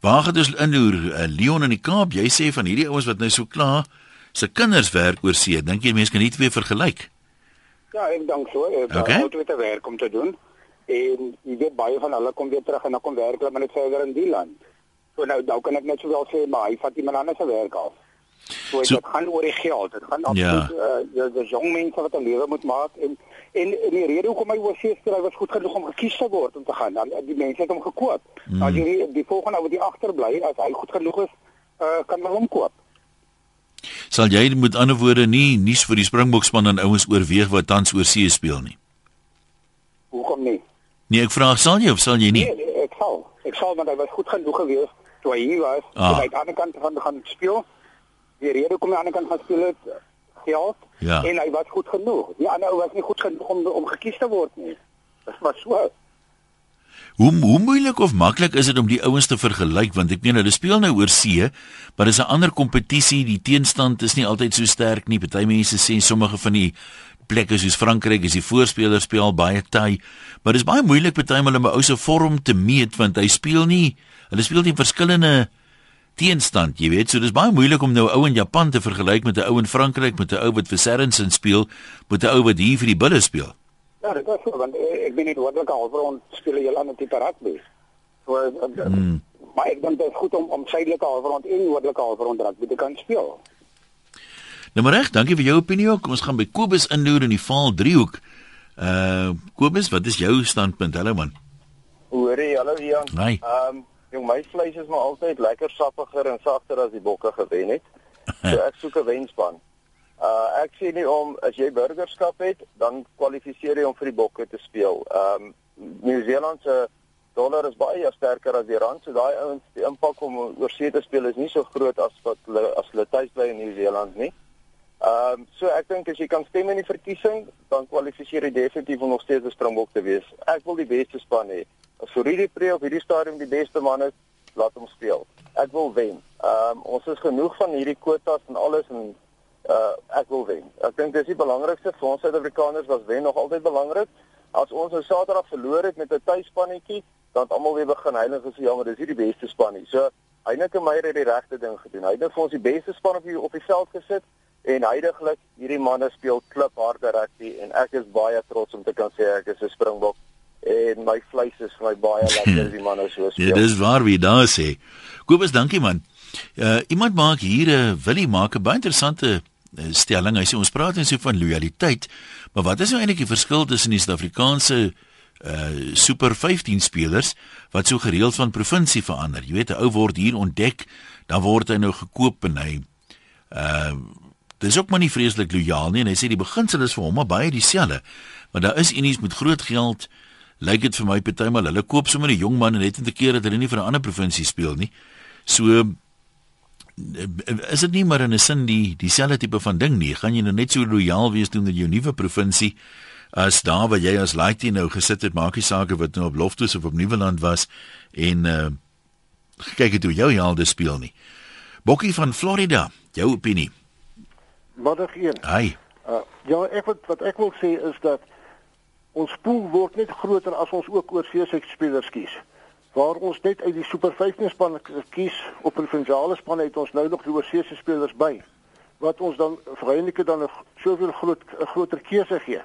Waar gaan ons inloer uh, Leon in die Kaap? Jy sê van hierdie ouens wat nou so klaar se kinders werk oor see. Dink jy mense kan nie twee vergelyk? Ja, ek dink so. Ek okay. met 'n werk om te doen en jy weet baie van hulle kom weer terug en dan kom werk hulle net verder in die land. So nou nou kan ek net sowel sê maar hy vat iemand anders se werk af. So, so dit gaan oor die geld. Dit gaan absoluut ja. uh, die jong mense wat 'n lewe moet maak en en en die rede hoekom hy oorsee speel, hy was goed genoeg om gekies te word om te gaan. Dan die mense het hom gekoop. Mm. As jy die, die volgende ou wat agterbly, as hy goed genoeg is, uh, kan hulle hom koop. Sal jy met ander woorde nie nuus vir die Springbokspan aan ouens oorweeg wat tans oorsee speel nie? Hoekom nie? Nee, ek vra sal jy of sal jy nie? Nee, nee ek sal. Ek sal want hy was goed genoeg geweest toe hy hier was. Ah. Hy het aan die ander kant van gaan speel die rede kom aan die ander kant gaan speel het geld ja. en hy was goed genoeg. Die ander ou was nie goed genoeg om om gekies te word nie. Dit was so. Hoe hoe moeilik of maklik is dit om die ouens te vergelyk want ek meen hulle speel nou oor see, maar dis 'n ander kompetisie, die teenstand is nie altyd so sterk nie. Party mense sê sommige van die plekke soos Frankryk is die voorspelers speel baie taai, maar dis baie moeilik partymal om 'n ou se vorm te meet want hy speel nie, hulle speel nie verskillende teenstand, jy weet, so dis baie moeilik om nou ou in Japan te vergelyk met 'n ou in Frankryk met 'n ou wat vir Serrensen speel met 'n ou wat hier vir die Bulls speel. Ja, dit is so want ek bin nie wonderlik al vir ons speel jy aan die rugby. So mm. maar ek dink dit is goed om om suidelike halfrond en noordelike halfrond rugby te kan speel. Nou maar reg, dankie vir jou opinie ook. Ons gaan by Kobus inloer in die Vaal driehoek. Uh Kobus, wat is jou standpunt? Hallo man. Hoorie, hallo Ian. Ehm um, Jong, my vleis is maar altyd lekker sappiger en sagter as die bokke gewen het. So ek soek 'n wenspan. Uh ek sê nie om as jy burgerskap het, dan kwalifiseer jy om vir die bokke te speel. Um Nieu-Seeland se dollar is baie sterker as die rand, so daai ouens die impak om oor see te speel is nie so groot as wat hulle as hulle tuis bly in Nieu-Seeland nie. Ehm um, so ek dink as jy kan stem in die verkiesing, dan kwalifiseer jy definitief om nog steeds 'n Springbok te wees. Ek wil die beste span hê. As Soridi Pre op hierdie stadium die beste man is, laat hom speel. Ek wil wen. Ehm um, ons is genoeg van hierdie kwotas en alles en uh ek wil wen. Ek dink dis die belangrikste vir ons Suid-Afrikaners was wen nog altyd belangrik. As ons nou Saterdag verloor het met 'n tuisspannetjie, dan het almal weer begin heilig gesê ja, maar dis nie die beste span nie. So Heineke Meyer het die regte ding gedoen. Hy het vir ons die beste span op die op die veld gesit en heidaglik hierdie manne speel klipharde rugby en ek is baie trots om te kan sê ek is 'n Springbok en my vleis is vir my baie lekker as die manne so speel. Ja, dis waar wie daar sê. Kobus, dankie man. Uh iemand maak hier 'n uh, Willie maak 'n baie interessante uh, stelling. Hy sê ons praat net so van lojaliteit, maar wat is nou eintlik die verskil tussen die Suid-Afrikaanse uh super 15 spelers wat so gereeld van provinsie verander. Jy weet 'n ou word hier ontdek, dan word hy nou gekoop en hy uh dis ook maar nie vreeslik lojaal nie en hy sê die beginsel is vir hom maar baie dieselfde. Want daar is unies met groot geld lyk dit vir my partymal hulle koop sommer 'n jong man en net 'n keer dat hulle nie vir 'n ander provinsie speel nie. So is dit nie maar in 'n sin die dieselfde tipe van ding nie. Gaan jy nou net so lojaal wees met jou nuwe provinsie as daar waar jy as laaitie nou gesit het, maak nie saak of dit nou op Loftus of op Nieuweland was en uh kyk dit hoe jou helde speel nie. Bokkie van Florida, jou opinie. Middag 1. Hi. Uh, ja, ek wat wat ek wil sê is dat ons pool word net groter as ons ook oor see spelers kies. Waar ons net uit die Super 15 span kies op provinsiale span het ons nou nog die oorsee spelers by wat ons dan vereenige dan 'n soveel groot 'n groter keuse gee.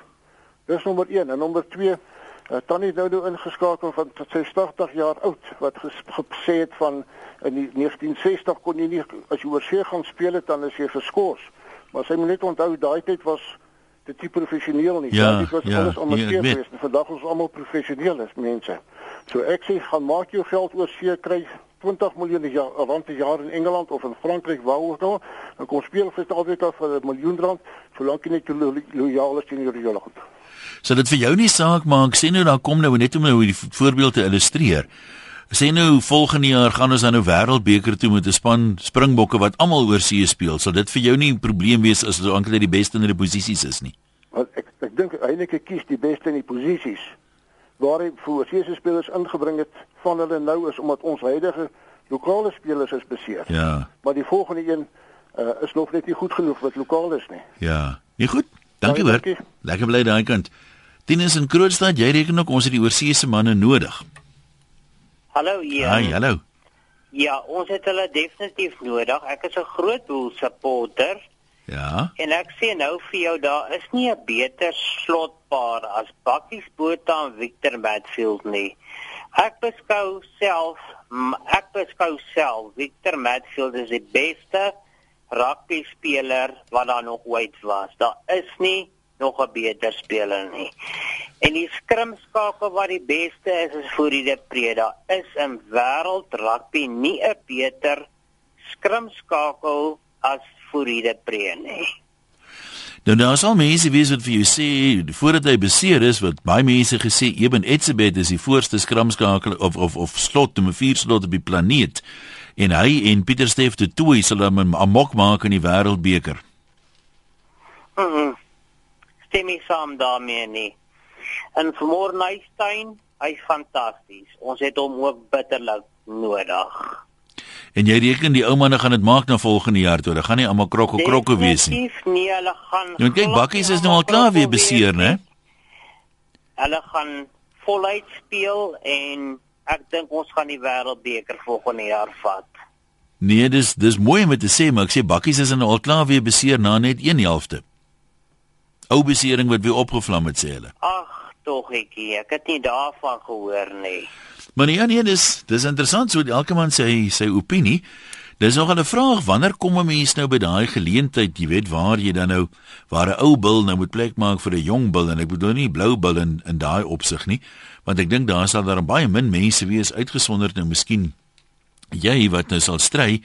Dis nommer 1 en nommer 2 uh, Tannie nou nou ingeskakel van sy 80 jaar oud wat gesê het van in 1960 kon jy nie as jy oorsee gaan speel het dan is jy verskors. Maar sy moet net onthou daai tyd was dit nie professioneel nie. Ja, dit was ja, alles amateur nee, geweest. Vandag is ons almal professionele mense. So ek sê gaan maak jou geld oor see kry 20 miljoen rand per jaar in Engeland of in Frankryk wou ook al, dan kom speel vir altyd af vir 'n miljoen rand, solank jy net lojaal is teenoor die land. So dit vir jou nie saak maak sê nou dan kom nou net om nou die voorbeeld te illustreer. Sê nou volgende jaar gaan ons aan 'n wêreldbeker toe met 'n span springbokke wat almal oor see speel. Sal dit vir jou nie 'n probleem wees as hulle eintlik die beste in hulle posisies is nie? Want ek ek dink eintlik ek kies die beste in die posisies waar hy voor see spelers ingebring het van hulle nou is omdat ons huidige lokale spelers is beseer. Ja. Maar die volgende een uh, is nog net nie goed genoeg wat lokaal is nie. Ja. Nie goed. Dankie hoor. Lekker bly daai kant. Tinus in Kroonstad, jy reken ook ons het die oorseese manne nodig. Hallo hier. Hi, hallo. Ja, ons het hulle definitief nodig. Ek is 'n groot Bull supporter. Ja. En ek sê nou vir jou daar is nie 'n beter slotpaar as Bakkies Botha en Victor Matfield nie. Ek beskou self ek beskou self Victor Matfield is die beste rugby speler wat daar nog ooit was. Daar is nie nog 'n beter speler nie. En die skrimskakel wat die beste is is Fourie de Preda. Is in wêreld rugby nie 'n beter skrimskakel as Fourie de Preda nie. Nou daar sal mense wees wat vir jou sê voordat hy beseer is wat baie mense gesê Eben Etzebeth is die voorste skrimskakel of of of slot om 'n vier slot op die planeet en hy en Pieter Steef de Tooi sal hom 'n amok maak in die wêreldbeker. Mm -hmm. Stem nie saam daarmee nie. En vermoor Nystein, hy's fantasties. Ons het hom ook bitterlik nodig. En jy reken die ou manne gaan dit maak na volgende jaar toe. Hulle gaan nie almal krokke krokke wees nie. Nee, hulle gaan Want kyk bakkies is nou al klaar weer beseer, né? Hulle gaan voluit speel en ek dink ons gaan die wêreldbeker volgende jaar vat. Nee, dis dis mooi om te sê, maar ek sê bakkies is nou al klaar weer beseer na net 1 helfte. Ou besering wat weer opgevlam het sê hulle. Ag, tog ek, ek het nie daarvan gehoor nie. Maar nee, nee, dis dis interessant so elke man sê sy opinie. Dis nog 'n vraag, wanneer kom 'n mens nou by daai geleentheid, jy weet waar jy dan nou waar 'n ou bil nou moet plek maak vir 'n jong bil en ek bedoel nie blou bil in in daai opsig nie, want ek dink daar sal daar baie min mense wees uitgesonderd nou miskien jy wat nou sal stry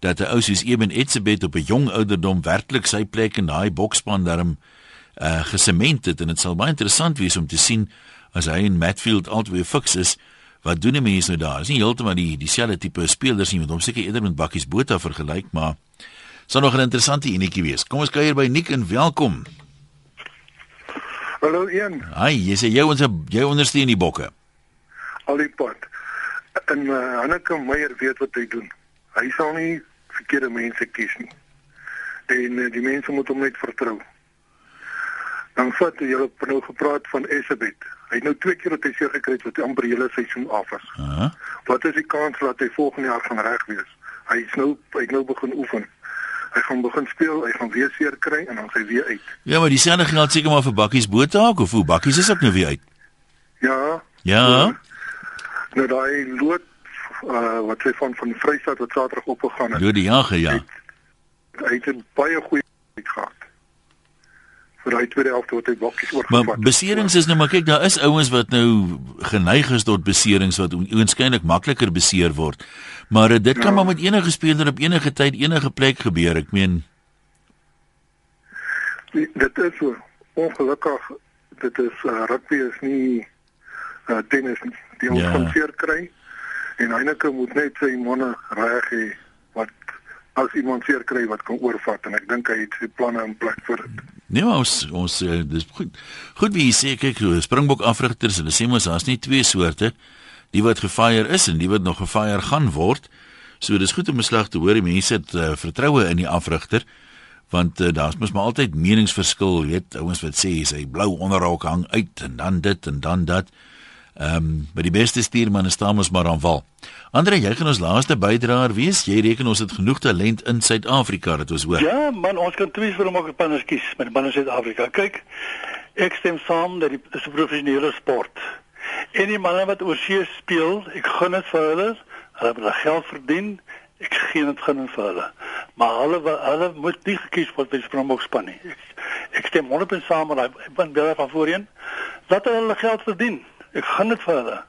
dat 'n ou soos Eben Etzebeth op 'n jong ouderdom werklik sy plek in daai bokspan daarom uh gesement het en dit sal baie interessant wees om te sien as hy in Matfield altyd fiks is wat doen die mense nou daar? Is nie heeltemal die dieselfde tipe spelers nie, want hom seker eerder met Bakkies Botha vergelyk, maar sal nog 'n interessante enetjie wees. Kom ons kuier by Nick en welkom. Hallo Ian. Hi, jy sê jy ons jy ondersteun die bokke. Al die pad. En uh, Hanneke Meyer weet wat hy doen. Hy sal nie verkeerde mense kies nie. En uh, die mense moet hom net vertrou. Dan vat jy hulle nou gepraat van Esabet. Hy het nou twee keer wat hy seer gekry het wat die amper hele seisoen af is. Uh -huh. Wat is die kans dat hy volgende jaar gaan reg wees? Hy is nou hy het nou begin oefen. Hy gaan begin speel, hy gaan weer seer kry en dan sy weer uit. Ja, maar dieselfde geld seker maar vir Bakkies Botha of hoe Bakkies is ook nou weer uit. Ja. Ja. So, nou daai lood uh, wat sy van van Vryheid wat Saterdag opgegaan het. Lood die jager ja. Hy het 'n baie goeie gehad vir daai tweede helfte wat hy bakkies oorgevat. Maar beserings is nou maar kyk daar is ouens wat nou geneig is tot beserings wat oënskynlik makliker beseer word. Maar uh, dit kan ja. maar met enige speler op enige tyd enige plek gebeur. Ek meen nee, dit is so ongelukkig dit is uh, rugby is nie uh, tennis nie. Die ons ja. gaan seer kry en Heineke moet net sy manne reg hê wat as iemand seer kry wat kan oorvat en ek dink hy het sy planne in plek vir dit. Nee, maar ons ons uh, dis goed. Goed wie sê kyk Springbok afrigters hulle sê mos daar's nie twee soorte die wat gefire is en die wat nog gefire gaan word. So dis goed om 'n slag te hoor die mense het uh, vertroue in die afrigter want uh, daar's mos maar altyd meningsverskil, weet ouens wat sê sy blou onderrok hang uit en dan dit en dan dat. Ehm um, maar die beste stuurman is Thomas wal. Andre, jy gaan ons laaste bydraer wees. Jy reken ons het genoeg talent in Suid-Afrika dat ons hoor. Ja, man, ons kan twee vir maak panne kies met panne Suid-Afrika. Kyk, ek stem saam dat dit 'n professionele sport. En die manne wat oorsee speel, ek gun dit vir hulle. Hulle het geld verdien. Ek gee dit gun vir hulle. Maar hulle hulle moet nie gekies word by Springbok span nie. Ek, ek stem 100% saam met daai van Bella van voorheen. Laat hulle geld verdien. Ek gun dit vir hulle.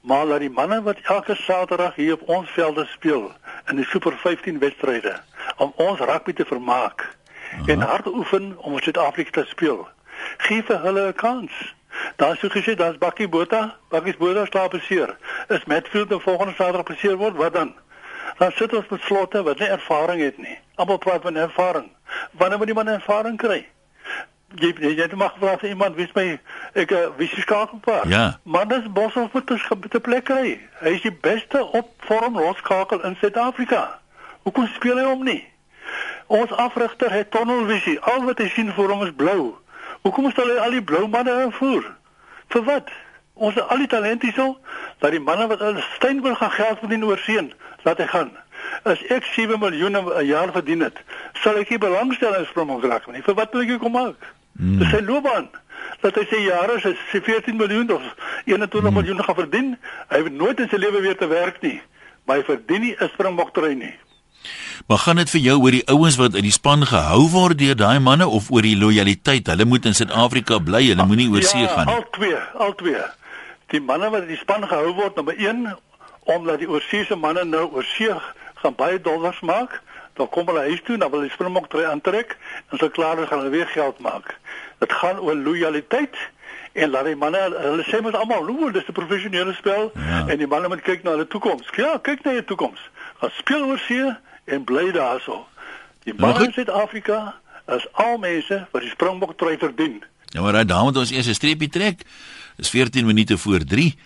Maar laat die manne wat elke Saterdag hier op ons velde speel in die Super 15 wedstryde om ons rugby te vermaak -huh. en hard oefen om in Suid-Afrika te speel. Gee vir hulle 'n kans. Daar sou gesê daar's Bakkie Botha, Bakkie Botha slaap beseer. Is Matfield die volgende Saterdag beseer word, wat dan? Dan sit ons met slotte wat nie ervaring het nie. Almal praat van ervaring. Wanneer moet die man ervaring kry? Jy jy het mag vra vir iemand wie my ek uh, wie se skakelpaar. Ja. Maar dis Boshoff moet dus te plek kry. Hy is die beste op vorm loskakel in Suid-Afrika. Hoekom speel hy hom nie? Ons afrigter het tunnelvisie. Al wat hy sien voor hom is blou. Hoekom stel hy al die blou manne invoer? Vir wat? Ons al die talent hierso dat die manne wat hulle Steinburg gaan geld verdien oor seën, laat hy gaan. As ek 7 miljoen 'n jaar verdien het, sal ek nie belangstel in Springbok nie. Vir wat wil ek kom maak? Mm. Dis sy loopbaan. Dat hy sê jare sy 14 miljoen of 21 mm. miljoen gaan verdien. Hy het nooit in sy lewe weer te werk nie. Maar hy verdien nie 'n springbok trein nie. Maar gaan dit vir jou oor die ouens wat uit die span gehou word deur daai manne of oor die lojaliteit? Hulle moet in Suid-Afrika bly, hulle moenie oor see ja, gaan nie. Al twee, al twee. Die manne wat uit die span gehou word, nommer 1 omdat die oorseese manne nou oor see gaan baie dollars maak dan kom hulle huis toe, dan wil hulle springbok tree aantrek en so klaar is gaan hulle weer geld maak. Dit gaan oor lojaliteit en laat die manne hulle sê mos almal, "Hoe, dis 'n professionele spel ja. en die manne moet kyk na hulle toekoms." Ja, kyk na hulle toekoms. Gaan speel oor see en bly daarso. Die manne in Suid-Afrika is al mense wat die springbok tree verdien. Ja, maar daai moet ons eers 'n streepie trek. Dis 14 minute voor 3.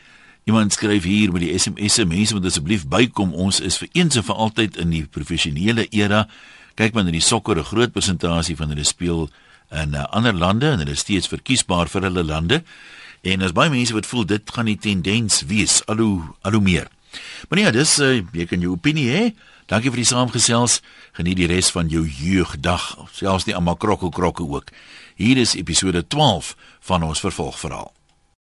Iemand skryf hier met die SMS'e, mense moet asseblief bykom. Ons is vir eens en vir altyd in die professionele era. Kyk maar na die sokker, 'n groot persentasie van hulle speel in uh, ander lande en hulle is steeds verkiesbaar vir hulle lande. En as baie mense wat voel dit gaan die tendens wees, al hoe al hoe meer. Maar nee, dis uh, jy kan jou opinie hê. Dankie vir die saamgesels. Geniet die res van jou jeugdag, selfs die almal krokkel krokke ook. Hier is episode 12 van ons vervolgverhaal.